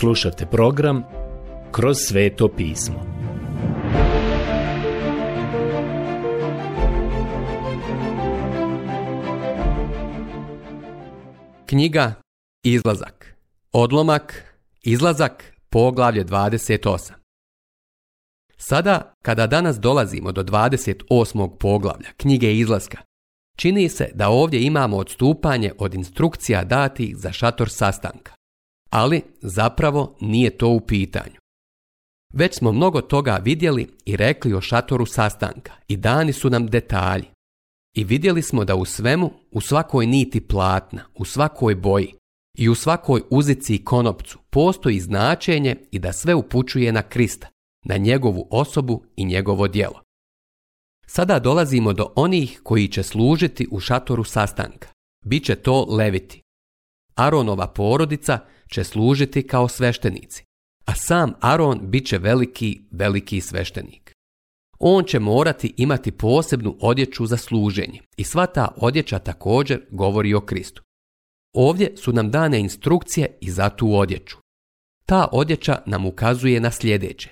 Slušajte program Kroz sveto pismo. Knjiga Izlazak. Odlomak Izlazak poglavlje 28. Sada kada danas dolazimo do 28. poglavlja knjige Izlaska, čini se da ovdje imamo odstupanje od instrukcija dati za šator sastanka ali zapravo nije to u pitanju. Već smo mnogo toga vidjeli i rekli o šatoru sastanka i dani su nam detalji. I vidjeli smo da u svemu, u svakoj niti platna, u svakoj boji i u svakoj uzici i konopcu postoji značenje i da sve upućuje na Krista, na njegovu osobu i njegovo djelo. Sada dolazimo do onih koji će služiti u šatoru sastanka. Biće to leviti. Aronova porodica će služiti kao sveštenici, a sam Aron bit će veliki, veliki sveštenik. On će morati imati posebnu odjeću za služenje i sva ta odjeća također govori o Kristu. Ovdje su nam dane instrukcije i za tu odjeću. Ta odjeća nam ukazuje na sljedeće.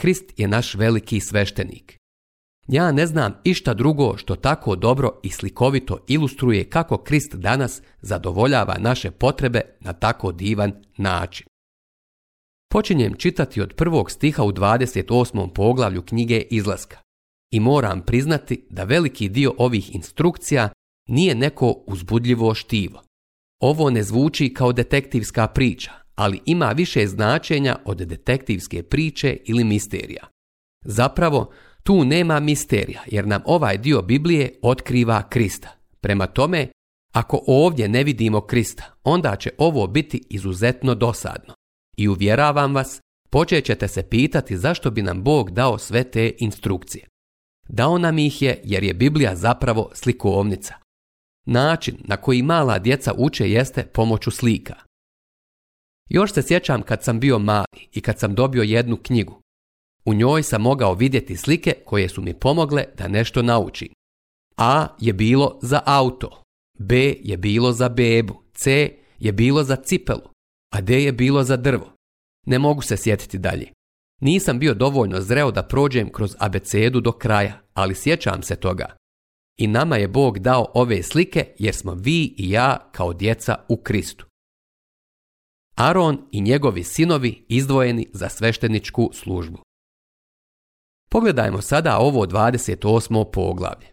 Krist je naš veliki sveštenik. Ja ne znam išta drugo što tako dobro i slikovito ilustruje kako Krist danas zadovoljava naše potrebe na tako divan način. Počinjem čitati od prvog stiha u 28. poglavlju knjige Izlaska i moram priznati da veliki dio ovih instrukcija nije neko uzbudljivo štivo. Ovo ne zvuči kao detektivska priča, ali ima više značenja od detektivske priče ili misterija. Zapravo, tu nema misterija, jer nam ovaj dio Biblije otkriva Krista. Prema tome, ako ovdje ne vidimo Krista, onda će ovo biti izuzetno dosadno. I uvjeravam vas, počet ćete se pitati zašto bi nam Bog dao sve te instrukcije. Dao nam ih je jer je Biblija zapravo slikovnica. Način na koji mala djeca uče jeste pomoću slika. Još se sjećam kad sam bio mali i kad sam dobio jednu knjigu. U njoj sam mogao vidjeti slike koje su mi pomogle da nešto naučim. A je bilo za auto, B je bilo za bebu, C je bilo za cipelu, a D je bilo za drvo. Ne mogu se sjetiti dalje. Nisam bio dovoljno zreo da prođem kroz abecedu do kraja, ali sjećam se toga. I nama je Bog dao ove slike jer smo vi i ja kao djeca u Kristu. Aron i njegovi sinovi izdvojeni za svešteničku službu. Pogledajmo sada ovo 28. poglavlje.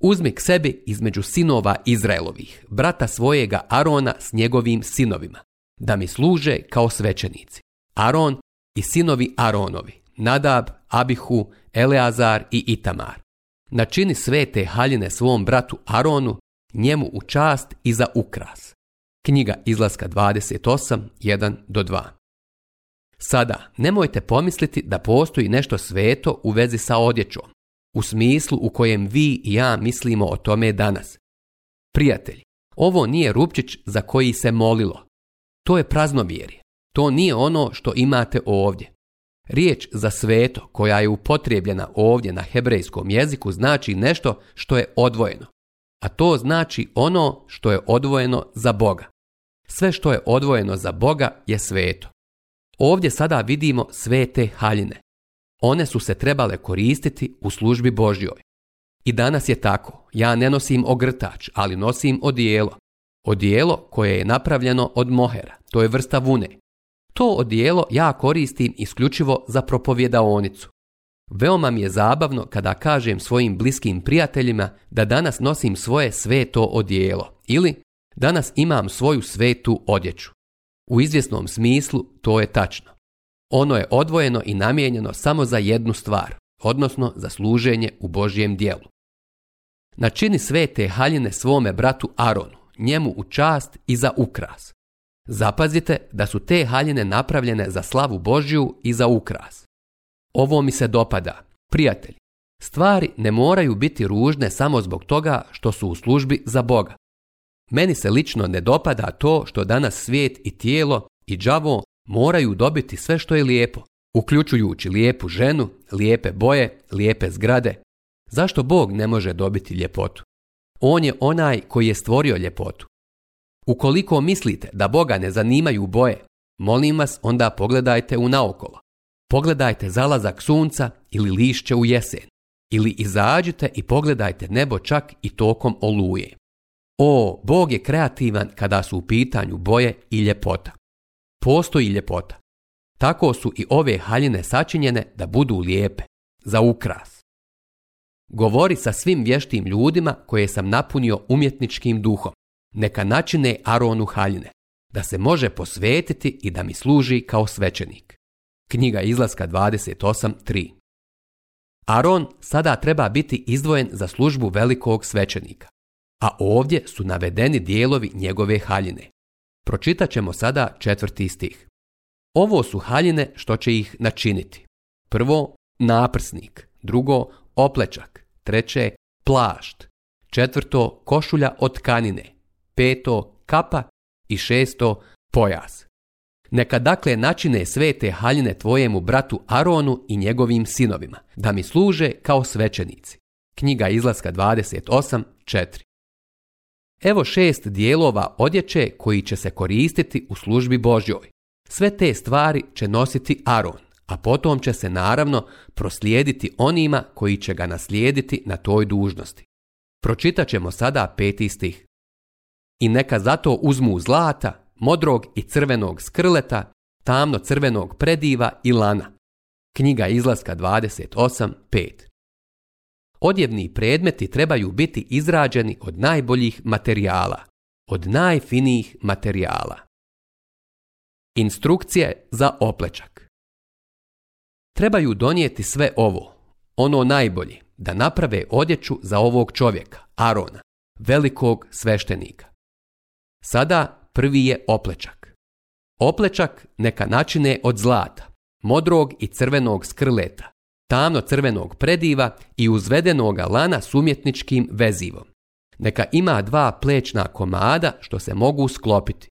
Uzmi k sebi između sinova Izraelovih, brata svojega Arona s njegovim sinovima, da mi služe kao svećenici. Aron i sinovi Aronovi, Nadab, Abihu, Eleazar i Itamar. Načini svete haljine svom bratu Aronu, njemu u čast i za ukras. Knjiga izlaska 281 1 do 2. Sada, nemojte pomisliti da postoji nešto sveto u vezi sa odjećom, u smislu u kojem vi i ja mislimo o tome danas. Prijatelji, ovo nije rupčić za koji se molilo. To je praznovjerje. To nije ono što imate ovdje. Riječ za sveto koja je upotrijebljena ovdje na hebrejskom jeziku znači nešto što je odvojeno. A to znači ono što je odvojeno za Boga. Sve što je odvojeno za Boga je sveto. Ovdje sada vidimo sve te haljine. One su se trebale koristiti u službi Božjoj. I danas je tako. Ja ne nosim ogrtač, ali nosim odijelo. Odijelo koje je napravljeno od mohera, to je vrsta vune. To odijelo ja koristim isključivo za propovjedaonicu. Veoma mi je zabavno kada kažem svojim bliskim prijateljima da danas nosim svoje sveto odijelo ili danas imam svoju svetu odjeću. U izvjesnom smislu to je tačno. Ono je odvojeno i namijenjeno samo za jednu stvar, odnosno za služenje u Božjem dijelu. Načini sve te haljine svome bratu Aronu, njemu u čast i za ukras. Zapazite da su te haljine napravljene za slavu Božju i za ukras. Ovo mi se dopada, prijatelji. Stvari ne moraju biti ružne samo zbog toga što su u službi za Boga. Meni se lično ne dopada to što danas svijet i tijelo i džavo moraju dobiti sve što je lijepo, uključujući lijepu ženu, lijepe boje, lijepe zgrade. Zašto Bog ne može dobiti ljepotu? On je onaj koji je stvorio ljepotu. Ukoliko mislite da Boga ne zanimaju boje, molim vas onda pogledajte u naokolo. Pogledajte zalazak sunca ili lišće u jesen. Ili izađite i pogledajte nebo čak i tokom oluje. O, Bog je kreativan kada su u pitanju boje i ljepota. Postoji ljepota. Tako su i ove haljine sačinjene da budu lijepe, za ukras. Govori sa svim vještim ljudima koje sam napunio umjetničkim duhom. Neka načine Aronu haljine, da se može posvetiti i da mi služi kao svećenik. Knjiga izlaska 28.3 Aron sada treba biti izdvojen za službu velikog svećenika a ovdje su navedeni dijelovi njegove haljine. Pročitat ćemo sada četvrti stih. Ovo su haljine što će ih načiniti. Prvo, naprsnik. Drugo, oplečak. Treće, plašt. Četvrto, košulja od kanine. Peto, kapa. I šesto, pojas. Neka dakle načine sve te haljine tvojemu bratu Aronu i njegovim sinovima, da mi služe kao svećenici. Knjiga izlaska 28.4 Evo šest dijelova odjeće koji će se koristiti u službi Božjoj. Sve te stvari će nositi Aron, a potom će se naravno proslijediti onima koji će ga naslijediti na toj dužnosti. Pročitat ćemo sada peti stih. I neka zato uzmu zlata, modrog i crvenog skrleta, tamno crvenog prediva i lana. Knjiga izlaska 28.5 Odjevni predmeti trebaju biti izrađeni od najboljih materijala, od najfinijih materijala. Instrukcije za oplečak Trebaju donijeti sve ovo, ono najbolje, da naprave odjeću za ovog čovjeka, Arona, velikog sveštenika. Sada prvi je oplečak. Oplečak neka načine od zlata, modrog i crvenog skrleta, tamno crvenog prediva i uzvedenoga lana s umjetničkim vezivom. Neka ima dva plečna komada što se mogu sklopiti.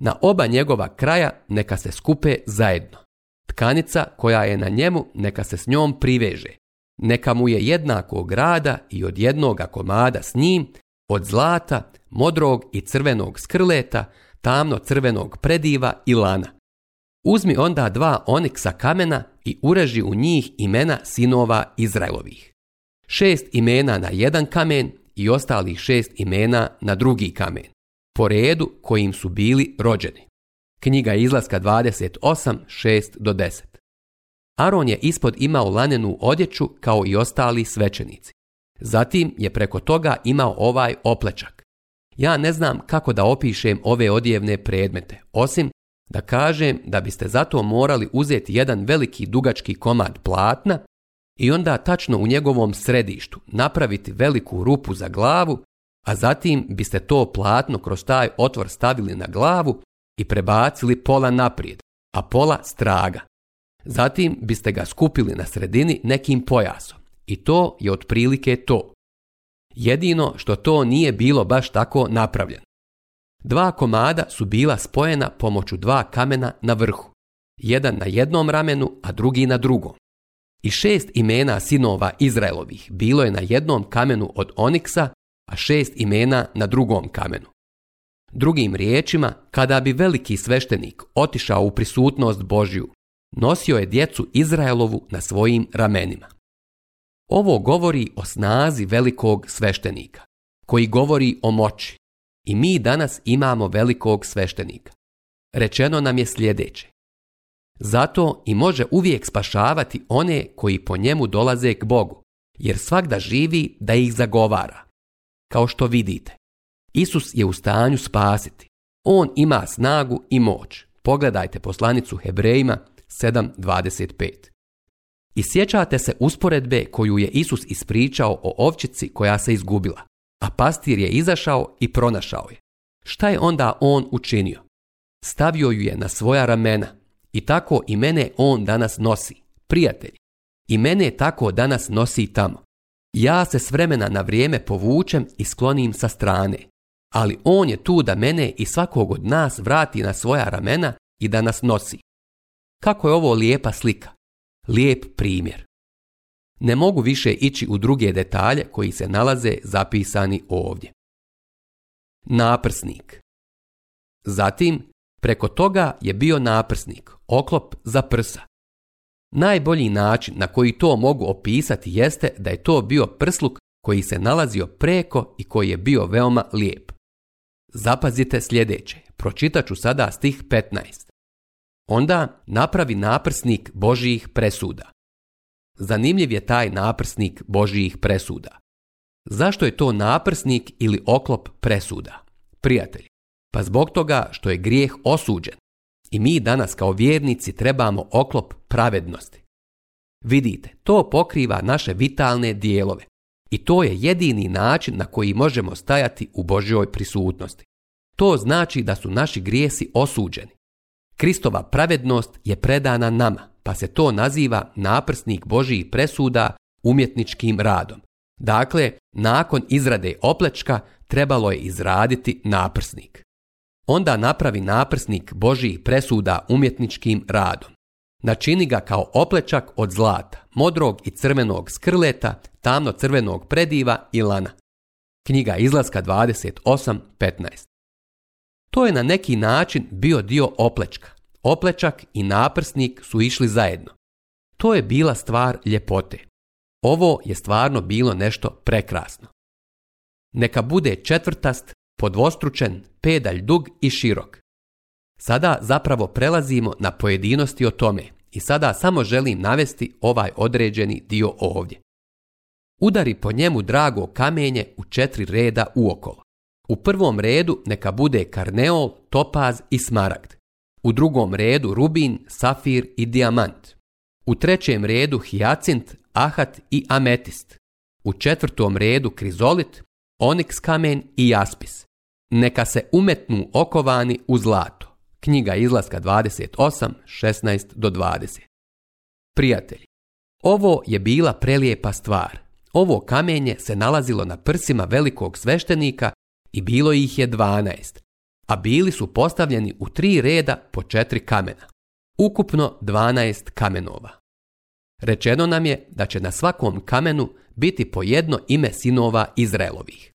Na oba njegova kraja neka se skupe zajedno. Tkanica koja je na njemu neka se s njom priveže. Neka mu je jednakog rada i od jednoga komada s njim, od zlata, modrog i crvenog skrleta, tamno crvenog prediva i lana. Uzmi onda dva oniksa kamena i ureži u njih imena sinova Izraelovih. Šest imena na jedan kamen i ostalih šest imena na drugi kamen, po redu kojim su bili rođeni. Knjiga izlaska 28.6 do 10. Aron je ispod imao lanenu odjeću kao i ostali svećenici. Zatim je preko toga imao ovaj oplečak. Ja ne znam kako da opišem ove odjevne predmete, osim da kažem da biste zato morali uzeti jedan veliki dugački komad platna i onda tačno u njegovom središtu napraviti veliku rupu za glavu, a zatim biste to platno kroz taj otvor stavili na glavu i prebacili pola naprijed, a pola straga. Zatim biste ga skupili na sredini nekim pojasom. I to je otprilike to. Jedino što to nije bilo baš tako napravljeno. Dva komada su bila spojena pomoću dva kamena na vrhu, jedan na jednom ramenu, a drugi na drugom. I šest imena sinova Izraelovih bilo je na jednom kamenu od oniksa, a šest imena na drugom kamenu. Drugim riječima, kada bi veliki sveštenik otišao u prisutnost Božju, nosio je djecu Izraelovu na svojim ramenima. Ovo govori o snazi velikog sveštenika, koji govori o moći, i mi danas imamo velikog sveštenika. Rečeno nam je sljedeće. Zato i može uvijek spašavati one koji po njemu dolaze k Bogu, jer svakda živi da ih zagovara. Kao što vidite, Isus je u stanju spasiti. On ima snagu i moć. Pogledajte poslanicu Hebrejima 7.25. I sjećate se usporedbe koju je Isus ispričao o ovčici koja se izgubila a pastir je izašao i pronašao je. Šta je onda on učinio? Stavio ju je na svoja ramena i tako i mene on danas nosi, prijatelj. I mene tako danas nosi tamo. Ja se s vremena na vrijeme povučem i sklonim sa strane. Ali on je tu da mene i svakog od nas vrati na svoja ramena i da nas nosi. Kako je ovo lijepa slika? Lijep primjer. Ne mogu više ići u druge detalje koji se nalaze zapisani ovdje. Naprsnik Zatim, preko toga je bio naprsnik, oklop za prsa. Najbolji način na koji to mogu opisati jeste da je to bio prsluk koji se nalazio preko i koji je bio veoma lijep. Zapazite sljedeće, pročitat ću sada stih 15. Onda napravi naprsnik Božijih presuda. Zanimljiv je taj naprsnik Božijih presuda. Zašto je to naprsnik ili oklop presuda? Prijatelji, pa zbog toga što je grijeh osuđen i mi danas kao vjernici trebamo oklop pravednosti. Vidite, to pokriva naše vitalne dijelove i to je jedini način na koji možemo stajati u Božjoj prisutnosti. To znači da su naši grijesi osuđeni. Kristova pravednost je predana nama pa se to naziva naprsnik Božjih presuda umjetničkim radom. Dakle, nakon izrade oplečka trebalo je izraditi naprsnik. Onda napravi naprsnik Božjih presuda umjetničkim radom. Načini ga kao oplečak od zlata, modrog i crvenog skrleta, tamno crvenog prediva i lana. Knjiga izlaska 28.15 To je na neki način bio dio oplečka, Oplečak i naprsnik su išli zajedno. To je bila stvar ljepote. Ovo je stvarno bilo nešto prekrasno. Neka bude četvrtast, podvostručen, pedalj dug i širok. Sada zapravo prelazimo na pojedinosti o tome i sada samo želim navesti ovaj određeni dio ovdje. Udari po njemu drago kamenje u četiri reda uokolo. U prvom redu neka bude karneol, topaz i smaragd u drugom redu rubin, safir i dijamant, u trećem redu hijacint, ahat i ametist, u četvrtom redu krizolit, oniks kamen i jaspis. Neka se umetnu okovani u zlato. Knjiga izlaska 28, do 20. Prijatelji, ovo je bila prelijepa stvar. Ovo kamenje se nalazilo na prsima velikog sveštenika i bilo ih je 12, a bili su postavljeni u tri reda po četiri kamena. Ukupno 12 kamenova. Rečeno nam je da će na svakom kamenu biti po jedno ime sinova Izraelovih.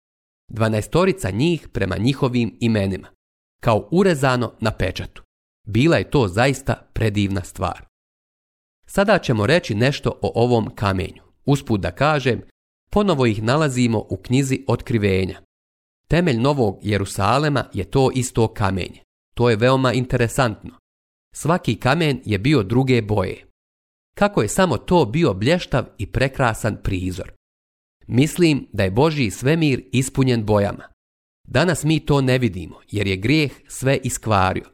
Dvanaestorica njih prema njihovim imenima, kao urezano na pečatu. Bila je to zaista predivna stvar. Sada ćemo reći nešto o ovom kamenju. Usput da kažem, ponovo ih nalazimo u knjizi Otkrivenja, Temelj Novog Jerusalema je to isto kamenje. To je veoma interesantno. Svaki kamen je bio druge boje. Kako je samo to bio blještav i prekrasan prizor. Mislim da je Božji svemir ispunjen bojama. Danas mi to ne vidimo jer je grijeh sve iskvario.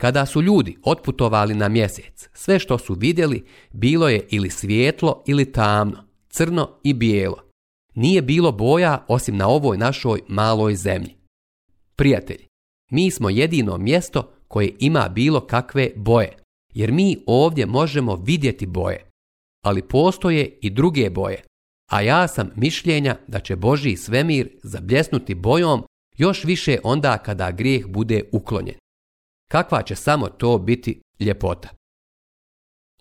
Kada su ljudi otputovali na mjesec, sve što su vidjeli bilo je ili svijetlo ili tamno, crno i bijelo. Nije bilo boja osim na ovoj našoj maloj zemlji. Prijatelji, mi smo jedino mjesto koje ima bilo kakve boje, jer mi ovdje možemo vidjeti boje, ali postoje i druge boje, a ja sam mišljenja da će Božji svemir zabljesnuti bojom još više onda kada grijeh bude uklonjen. Kakva će samo to biti ljepota?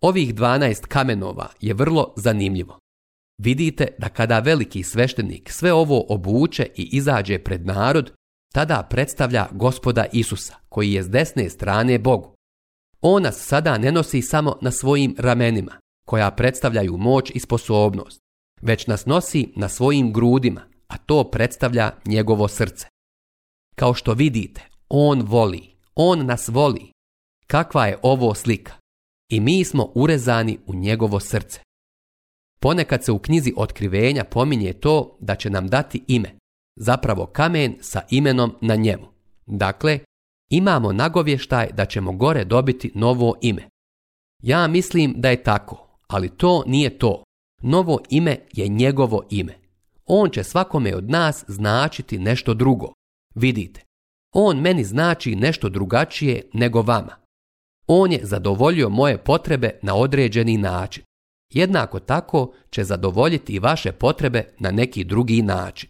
Ovih 12 kamenova je vrlo zanimljivo. Vidite da kada veliki sveštenik sve ovo obuče i izađe pred narod, tada predstavlja gospoda Isusa, koji je s desne strane Bogu. On nas sada ne nosi samo na svojim ramenima, koja predstavljaju moć i sposobnost, već nas nosi na svojim grudima, a to predstavlja njegovo srce. Kao što vidite, on voli, on nas voli. Kakva je ovo slika? I mi smo urezani u njegovo srce. Ponekad se u knjizi otkrivenja pominje to da će nam dati ime, zapravo kamen sa imenom na njemu. Dakle, imamo nagovještaj da ćemo gore dobiti novo ime. Ja mislim da je tako, ali to nije to. Novo ime je njegovo ime. On će svakome od nas značiti nešto drugo. Vidite, on meni znači nešto drugačije nego vama. On je zadovoljio moje potrebe na određeni način jednako tako će zadovoljiti i vaše potrebe na neki drugi način.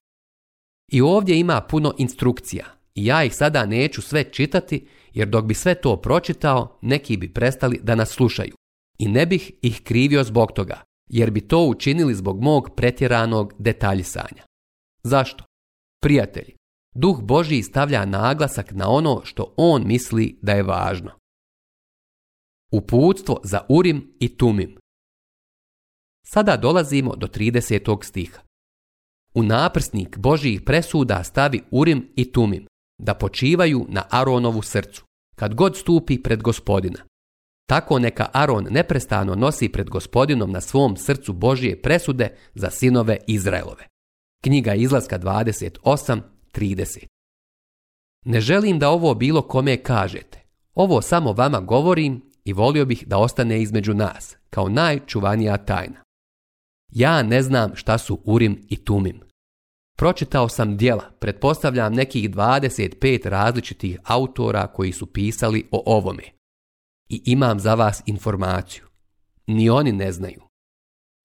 I ovdje ima puno instrukcija i ja ih sada neću sve čitati jer dok bi sve to pročitao neki bi prestali da nas slušaju i ne bih ih krivio zbog toga jer bi to učinili zbog mog pretjeranog detaljisanja. Zašto? Prijatelji, duh Božji stavlja naglasak na ono što on misli da je važno. Uputstvo za urim i tumim. Sada dolazimo do 30. stiha. U naprsnik Božijih presuda stavi Urim i Tumim, da počivaju na Aronovu srcu, kad god stupi pred gospodina. Tako neka Aron neprestano nosi pred gospodinom na svom srcu Božije presude za sinove Izraelove. Knjiga izlaska 28.30 Ne želim da ovo bilo kome kažete. Ovo samo vama govorim i volio bih da ostane između nas, kao najčuvanija tajna. Ja ne znam šta su urim i tumim. Pročitao sam dijela, pretpostavljam nekih 25 različitih autora koji su pisali o ovome. I imam za vas informaciju. Ni oni ne znaju.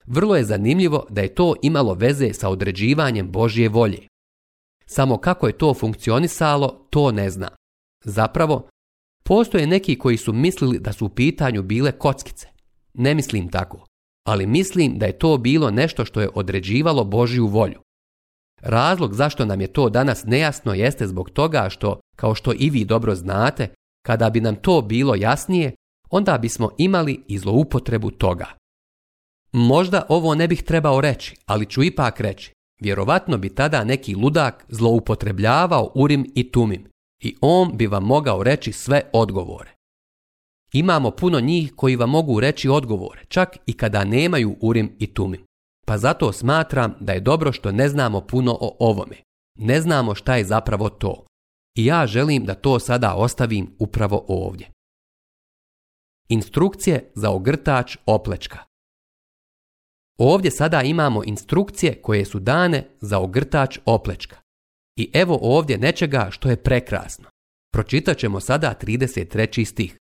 Vrlo je zanimljivo da je to imalo veze sa određivanjem Božje volje. Samo kako je to funkcionisalo, to ne znam. Zapravo, postoje neki koji su mislili da su u pitanju bile kockice. Ne mislim tako ali mislim da je to bilo nešto što je određivalo Božju volju. Razlog zašto nam je to danas nejasno jeste zbog toga što, kao što i vi dobro znate, kada bi nam to bilo jasnije, onda bismo imali i zloupotrebu toga. Možda ovo ne bih trebao reći, ali ću ipak reći. Vjerovatno bi tada neki ludak zloupotrebljavao Urim i Tumim i on bi vam mogao reći sve odgovore. Imamo puno njih koji vam mogu reći odgovore, čak i kada nemaju urim i tumim. Pa zato smatram da je dobro što ne znamo puno o ovome. Ne znamo šta je zapravo to. I ja želim da to sada ostavim upravo ovdje. Instrukcije za ogrtač oplečka. Ovdje sada imamo instrukcije koje su dane za ogrtač oplečka. I evo ovdje nečega što je prekrasno. Pročitat ćemo sada 33. stih.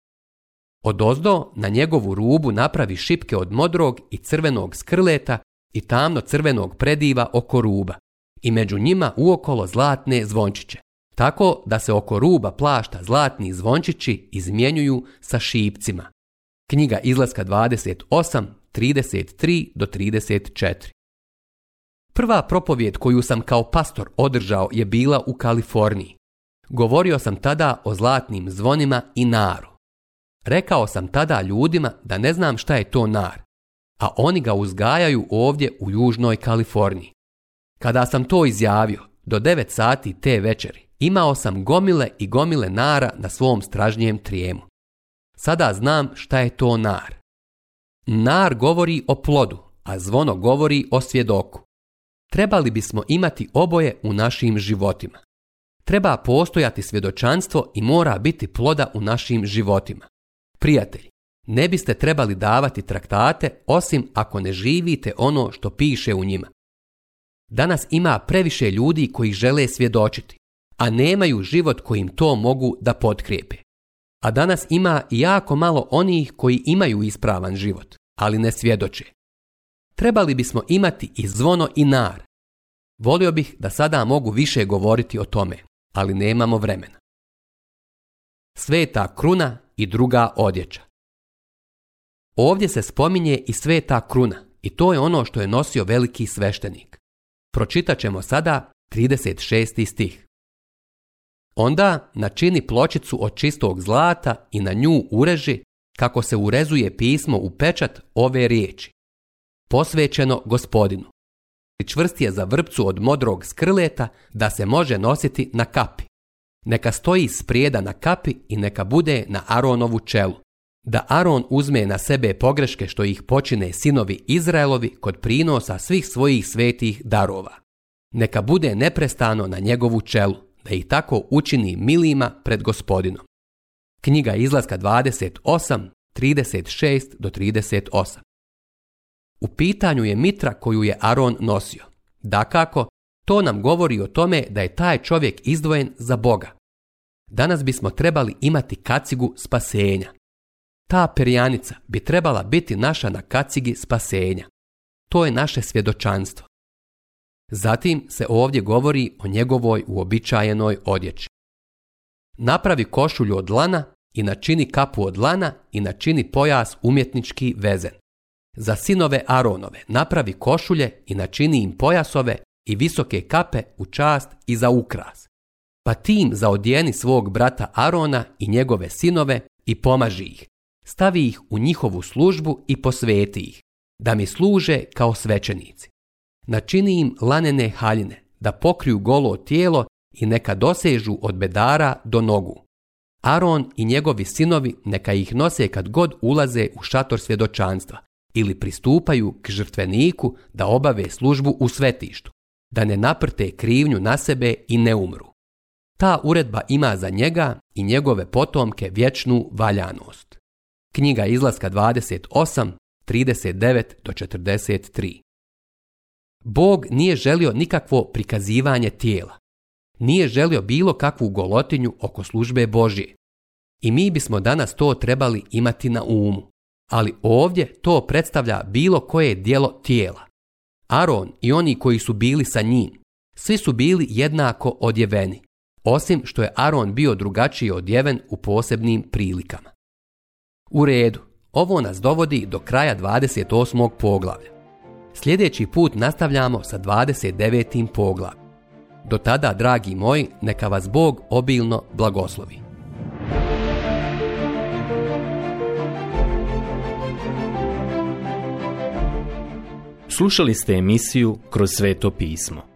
Odozdo na njegovu rubu napravi šipke od modrog i crvenog skrleta i tamno crvenog prediva oko ruba i među njima uokolo zlatne zvončiće, tako da se oko ruba plašta zlatni zvončići izmjenjuju sa šipcima. Knjiga izlaska 28, do 34. Prva propovijed koju sam kao pastor održao je bila u Kaliforniji. Govorio sam tada o zlatnim zvonima i naru. Rekao sam tada ljudima da ne znam šta je to nar, a oni ga uzgajaju ovdje u Južnoj Kaliforniji. Kada sam to izjavio, do 9 sati te večeri, imao sam gomile i gomile nara na svom stražnjem trijemu. Sada znam šta je to nar. Nar govori o plodu, a zvono govori o svjedoku. Trebali bismo imati oboje u našim životima. Treba postojati svjedočanstvo i mora biti ploda u našim životima. Prijatelji, ne biste trebali davati traktate osim ako ne živite ono što piše u njima. Danas ima previše ljudi koji žele svjedočiti, a nemaju život kojim to mogu da potkrijepe. A danas ima jako malo onih koji imaju ispravan život, ali ne svjedoče. Trebali bismo imati i zvono i nar. Volio bih da sada mogu više govoriti o tome, ali nemamo vremena. Sveta kruna i druga odjeća. Ovdje se spominje i sveta kruna i to je ono što je nosio veliki sveštenik. Pročitat ćemo sada 36. stih. Onda načini pločicu od čistog zlata i na nju ureži kako se urezuje pismo u pečat ove riječi. Posvećeno gospodinu. Čvrst je za vrpcu od modrog skrleta da se može nositi na kapi neka stoji sprijeda na kapi i neka bude na Aronovu čelu. Da Aron uzme na sebe pogreške što ih počine sinovi Izraelovi kod prinosa svih svojih svetih darova. Neka bude neprestano na njegovu čelu, da ih tako učini milima pred gospodinom. Knjiga izlaska 28, 36 do 38. U pitanju je mitra koju je Aron nosio. Dakako, to nam govori o tome da je taj čovjek izdvojen za Boga. Danas bismo trebali imati kacigu spasenja. Ta perjanica bi trebala biti naša na kacigi spasenja. To je naše svjedočanstvo. Zatim se ovdje govori o njegovoj uobičajenoj odjeći. Napravi košulju od lana i načini kapu od lana i načini pojas umjetnički vezen. Za sinove Aronove napravi košulje i načini im pojasove i visoke kape u čast i za ukras pa tim odjeni svog brata Arona i njegove sinove i pomaži ih, stavi ih u njihovu službu i posveti ih, da mi služe kao svećenici. Načini im lanene haljine, da pokriju golo tijelo i neka dosežu od bedara do nogu. Aron i njegovi sinovi neka ih nose kad god ulaze u šator svjedočanstva ili pristupaju k žrtveniku da obave službu u svetištu, da ne naprte krivnju na sebe i ne umru ta uredba ima za njega i njegove potomke vječnu valjanost. Knjiga izlaska 28, 39 do 43. Bog nije želio nikakvo prikazivanje tijela. Nije želio bilo kakvu golotinju oko službe Božje. I mi bismo danas to trebali imati na umu. Ali ovdje to predstavlja bilo koje dijelo tijela. Aron i oni koji su bili sa njim, svi su bili jednako odjeveni osim što je Aron bio drugačije odjeven u posebnim prilikama. U redu, ovo nas dovodi do kraja 28. poglavlja. Sljedeći put nastavljamo sa 29. poglavljem. Do tada, dragi moji, neka vas Bog obilno blagoslovi. Slušali ste emisiju Kroz sveto pismo.